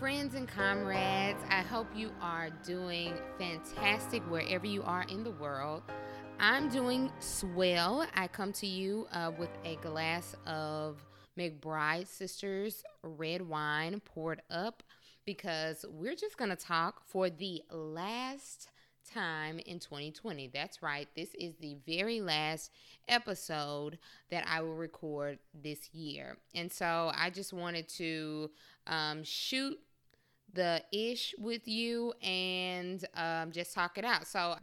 Friends and comrades, I hope you are doing fantastic wherever you are in the world. I'm doing swell. I come to you uh, with a glass of McBride Sisters red wine poured up because we're just going to talk for the last time in 2020. That's right. This is the very last episode that I will record this year. And so I just wanted to um, shoot the ish with you and um, just talk it out. So,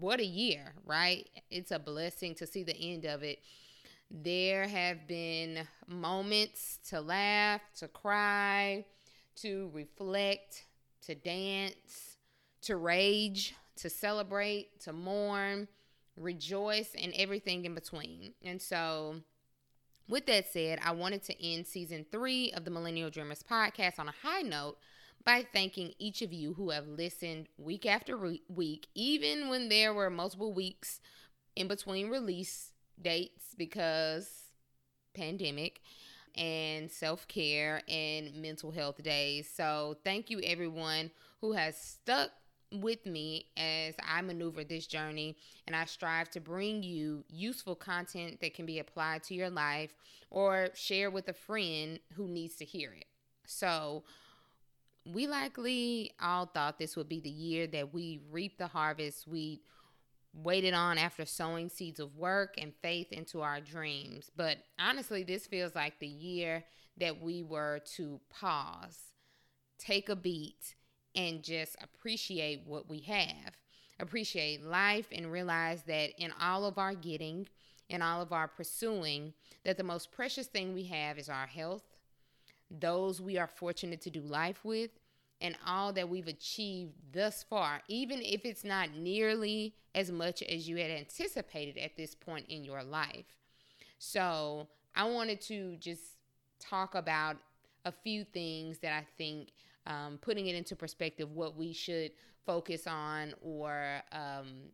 what a year, right? It's a blessing to see the end of it. There have been moments to laugh, to cry, to reflect, to dance, to rage, to celebrate, to mourn, rejoice, and everything in between. And so, with that said, I wanted to end season three of the Millennial Dreamers podcast on a high note by thanking each of you who have listened week after week, even when there were multiple weeks in between release dates because pandemic and self care and mental health days. So, thank you everyone who has stuck with me as I maneuver this journey and I strive to bring you useful content that can be applied to your life or share with a friend who needs to hear it. So, we likely all thought this would be the year that we reap the harvest we waited on after sowing seeds of work and faith into our dreams. But honestly, this feels like the year that we were to pause, take a beat, and just appreciate what we have. Appreciate life and realize that in all of our getting, in all of our pursuing, that the most precious thing we have is our health, those we are fortunate to do life with, and all that we've achieved thus far, even if it's not nearly as much as you had anticipated at this point in your life. So, I wanted to just talk about a few things that I think, um, putting it into perspective, what we should focus on or um,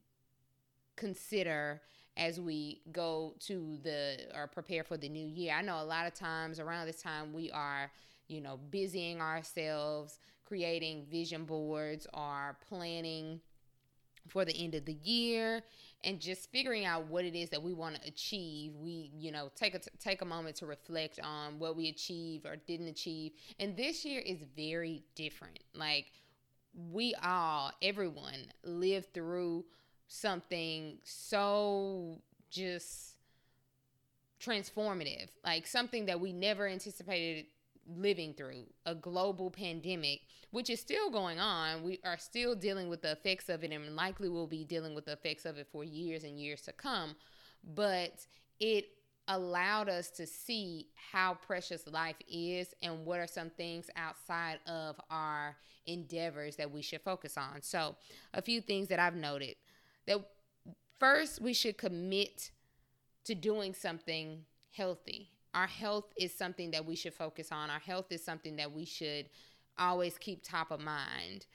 consider as we go to the or prepare for the new year. I know a lot of times around this time we are, you know, busying ourselves, creating vision boards or planning for the end of the year and just figuring out what it is that we want to achieve. We you know take a take a moment to reflect on what we achieved or didn't achieve. And this year is very different. Like we all everyone lived through something so just transformative like something that we never anticipated living through a global pandemic, which is still going on. We are still dealing with the effects of it and likely will be dealing with the effects of it for years and years to come. But it allowed us to see how precious life is and what are some things outside of our endeavors that we should focus on. So, a few things that I've noted that first we should commit to doing something healthy our health is something that we should focus on. Our health is something that we should always keep top of mind.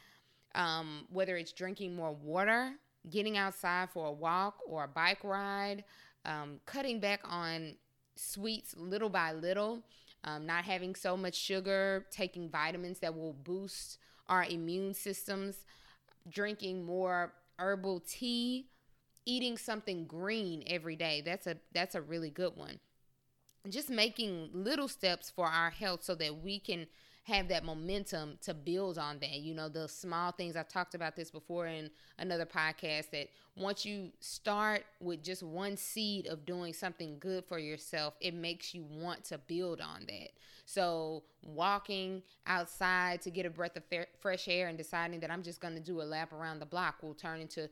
Um, whether it's drinking more water, getting outside for a walk or a bike ride, um, cutting back on sweets little by little, um, not having so much sugar, taking vitamins that will boost our immune systems, drinking more herbal tea, eating something green every day. That's a that's a really good one just making little steps for our health so that we can have that momentum to build on that. You know, the small things I've talked about this before in another podcast that once you start with just one seed of doing something good for yourself, it makes you want to build on that. So, walking outside to get a breath of fresh air and deciding that I'm just going to do a lap around the block will turn into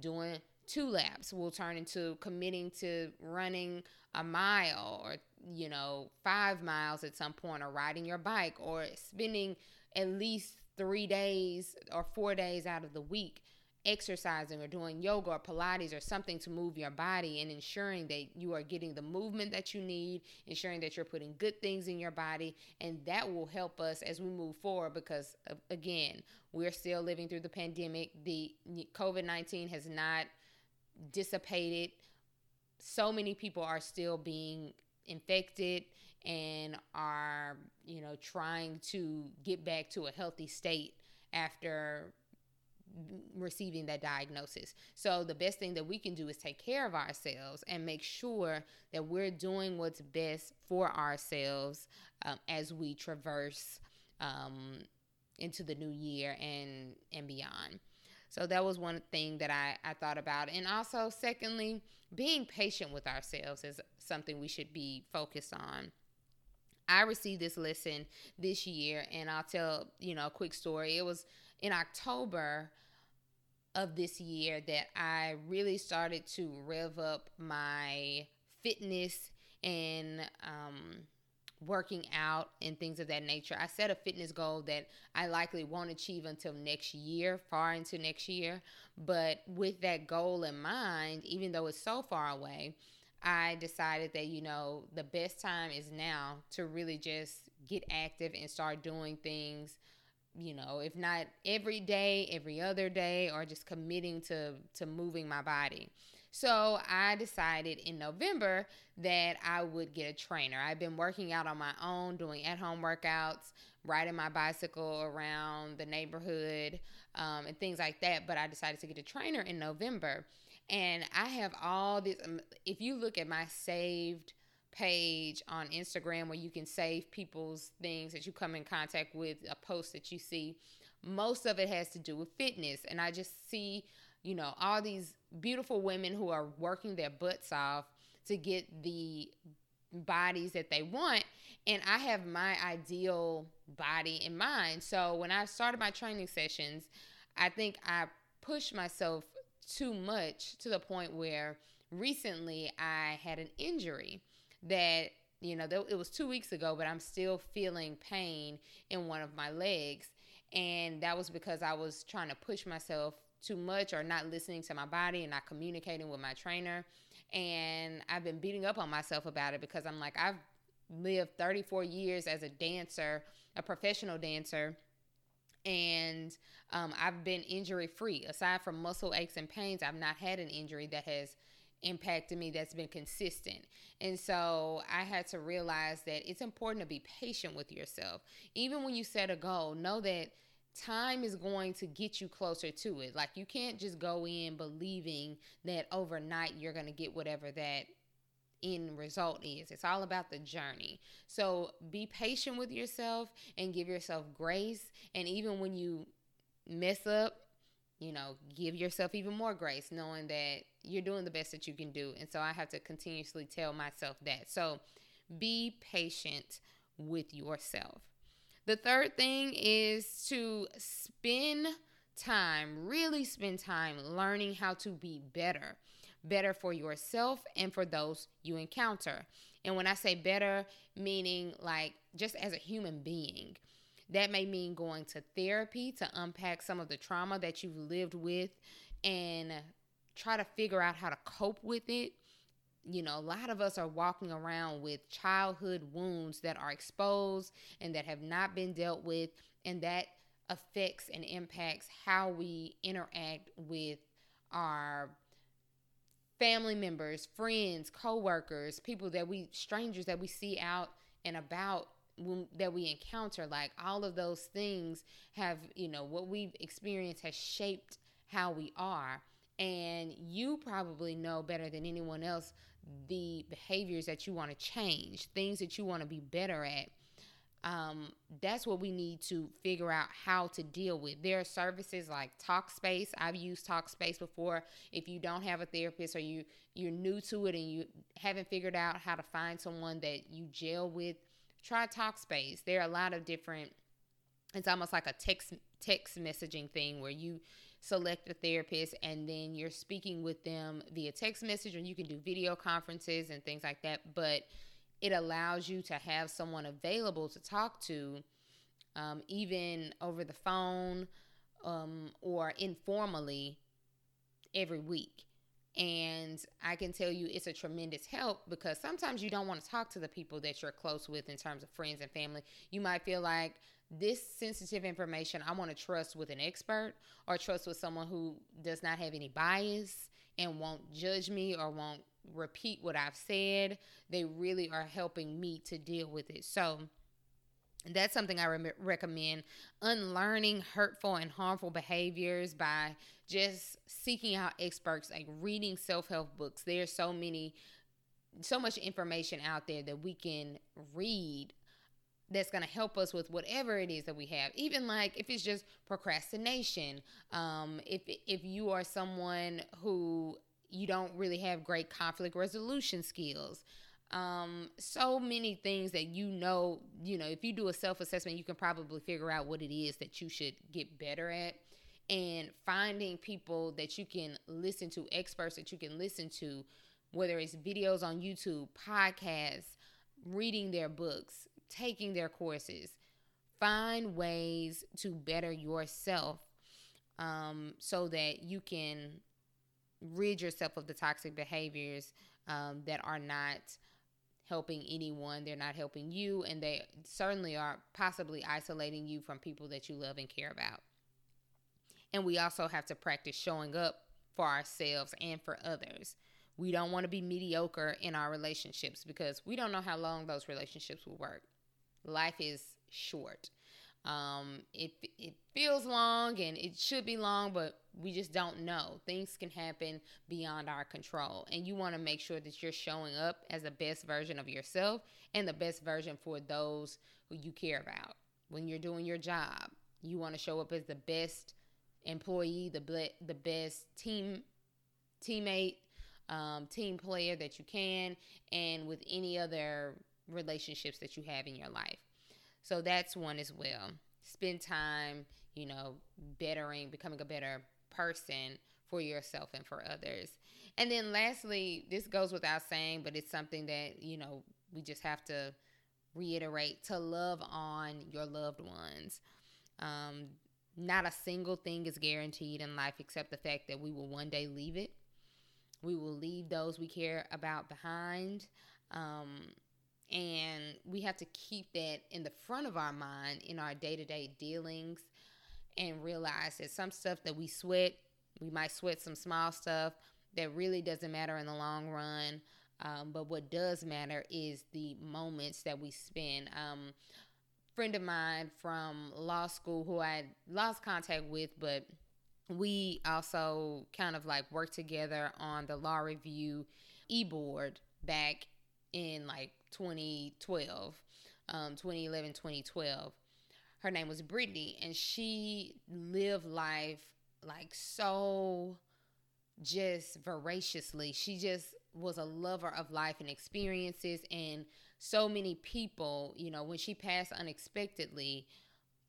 doing two laps will turn into committing to running a mile or you know five miles at some point or riding your bike or spending at least three days or four days out of the week exercising or doing yoga or Pilates or something to move your body and ensuring that you are getting the movement that you need, ensuring that you're putting good things in your body. And that will help us as we move forward because, uh, again, we're still living through the pandemic. The COVID 19 has not dissipated. So many people are still being infected and are, you know, trying to get back to a healthy state after receiving that diagnosis. So the best thing that we can do is take care of ourselves and make sure that we're doing what's best for ourselves um, as we traverse um, into the new year and and beyond. So that was one thing that I, I thought about. And also, secondly, being patient with ourselves is something we should be focused on. I received this lesson this year, and I'll tell, you know, a quick story. It was in October of this year that I really started to rev up my fitness and um, working out and things of that nature. I set a fitness goal that I likely won't achieve until next year, far into next year. But with that goal in mind, even though it's so far away, I decided that, you know, the best time is now to really just get active and start doing things you know if not every day every other day or just committing to to moving my body so I decided in November that I would get a trainer. I've been working out on my own, doing at home workouts, riding my bicycle around the neighborhood, um, and things like that. But I decided to get a trainer in November. And I have all this. Um, if you look at my saved page on Instagram where you can save people's things that you come in contact with, a post that you see, most of it has to do with fitness. And I just see you know, all these beautiful women who are working their butts off to get the bodies that they want. And I have my ideal body in mind. So when I started my training sessions, I think I pushed myself too much to the point where recently I had an injury that you know it was two weeks ago but i'm still feeling pain in one of my legs and that was because i was trying to push myself too much or not listening to my body and not communicating with my trainer. And I've been beating up on myself about it because I'm like, I've lived 34 years as a dancer, a professional dancer. And um, I've been injury free. Aside from muscle aches and pains, I've not had an injury that has impacted me that's been consistent. And so I had to realize that it's important to be patient with yourself. Even when you set a goal, know that time is going to get you closer to it. Like you can't just go in believing that overnight you're going to get whatever that end result is. It's all about the journey. So be patient with yourself and give yourself grace. And even when you mess up, you know, give yourself even more grace, knowing that you're doing the best that you can do. And so I have to continuously tell myself that. So be patient with yourself. The third thing is to spend time, really spend time learning how to be better. Better for yourself and for those you encounter. And when I say better, meaning like just as a human being, that may mean going to therapy to unpack some of the trauma that you've lived with and try to figure out how to cope with it you know, a lot of us are walking around with childhood wounds that are exposed and that have not been dealt with, and that affects and impacts how we interact with our family members, friends, co-workers, people that we strangers that we see out and about that we encounter. Like all of those things have, you know, what we've experienced has shaped how we are. And you probably know better than anyone else the behaviors that you want to change, things that you want to be better at. Um, that's what we need to figure out how to deal with. There are services like Talkspace. I've used Talkspace before. If you don't have a therapist or you you're new to it and you haven't figured out how to find someone that you gel with, try Talkspace. There are a lot of different. It's almost like a text text messaging thing where you select a therapist and then you're speaking with them via text message, or you can do video conferences and things like that. But it allows you to have someone available to talk to, um, even over the phone um, or informally every week. And I can tell you it's a tremendous help because sometimes you don't want to talk to the people that you're close with in terms of friends and family. You might feel like this sensitive information I want to trust with an expert or trust with someone who does not have any bias and won't judge me or won't repeat what I've said. They really are helping me to deal with it. So, that's something I re- recommend. Unlearning hurtful and harmful behaviors by just seeking out experts, like reading self help books. There's so many, so much information out there that we can read that's going to help us with whatever it is that we have even like if it's just procrastination um, if if you are someone who you don't really have great conflict resolution skills um, so many things that you know you know if you do a self-assessment you can probably figure out what it is that you should get better at and finding people that you can listen to experts that you can listen to whether it's videos on youtube podcasts reading their books taking their courses. Find ways to better yourself um, so that you can rid yourself of the toxic behaviors um, that are not helping anyone. They're not helping you, and they certainly are possibly isolating you from people that you love and care about. And we also have to practice showing up for ourselves and for others. We don't want to be mediocre in our relationships because we don't know how long those relationships will work life is short. Um, it it feels long and it should be long, but we just don't know. Things can happen beyond our control, and you want to make sure that you're showing up as the best version of yourself and the best version for those who you care about. When you're doing your job, you want to show up as the best employee, the ble- the best team teammate, um, team player that you can, and with any other relationships that you have in your life. So that's one as well. Spend time, you know, bettering, becoming a better person for yourself and for others. And then lastly, this goes without saying, but it's something that, you know, we just have to reiterate to love on your loved ones. Um, not a single thing is guaranteed in life except the fact that we will one day leave it. We will leave those we care about behind. Um, and we have to keep that in the front of our mind in our day to day dealings and realize that some stuff that we sweat, we might sweat some small stuff that really doesn't matter in the long run. Um, but what does matter is the moments that we spend. Um, friend of mine from law school who I lost contact with, but we also kind of like worked together on the law review e board back in like 2012, um, 2011, 2012. Her name was Brittany, and she lived life like so just voraciously. She just was a lover of life and experiences, and so many people, you know, when she passed unexpectedly,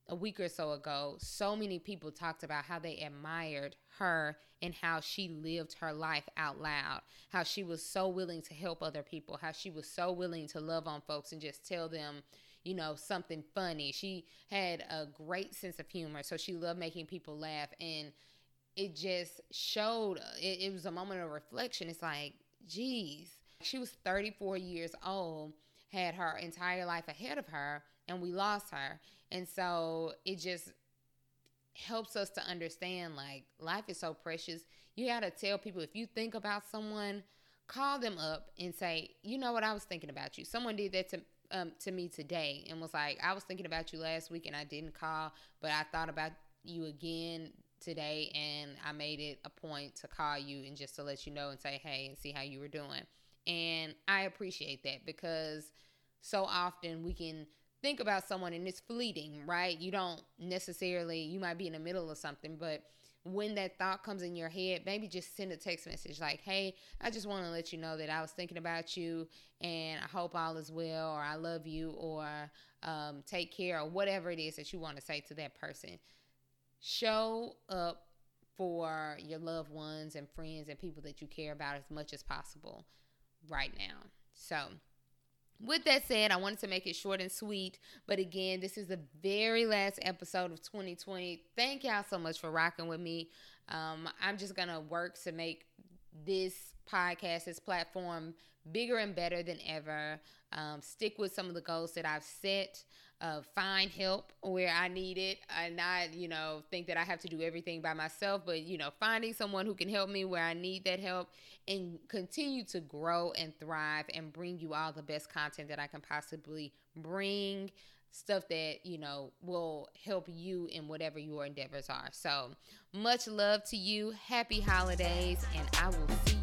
a week or so ago, so many people talked about how they admired her and how she lived her life out loud, how she was so willing to help other people, how she was so willing to love on folks and just tell them, you know, something funny. She had a great sense of humor, so she loved making people laugh. And it just showed, it, it was a moment of reflection. It's like, geez, she was 34 years old, had her entire life ahead of her, and we lost her. And so it just helps us to understand like life is so precious. You got to tell people if you think about someone, call them up and say, "You know what? I was thinking about you." Someone did that to um, to me today and was like, "I was thinking about you last week and I didn't call, but I thought about you again today and I made it a point to call you and just to let you know and say, "Hey," and see how you were doing. And I appreciate that because so often we can think about someone and it's fleeting, right? You don't necessarily, you might be in the middle of something, but when that thought comes in your head, maybe just send a text message like, hey, I just want to let you know that I was thinking about you and I hope all is well, or I love you, or um, take care, or whatever it is that you want to say to that person. Show up for your loved ones and friends and people that you care about as much as possible right now. So, with that said, I wanted to make it short and sweet. But again, this is the very last episode of 2020. Thank y'all so much for rocking with me. Um, I'm just going to work to make this podcast, this platform, bigger and better than ever. Um, stick with some of the goals that I've set uh, find help where I need it and not, you know, think that I have to do everything by myself, but, you know, finding someone who can help me where I need that help and continue to grow and thrive and bring you all the best content that I can possibly bring stuff that you know will help you in whatever your endeavors are. So much love to you. Happy holidays and i will see you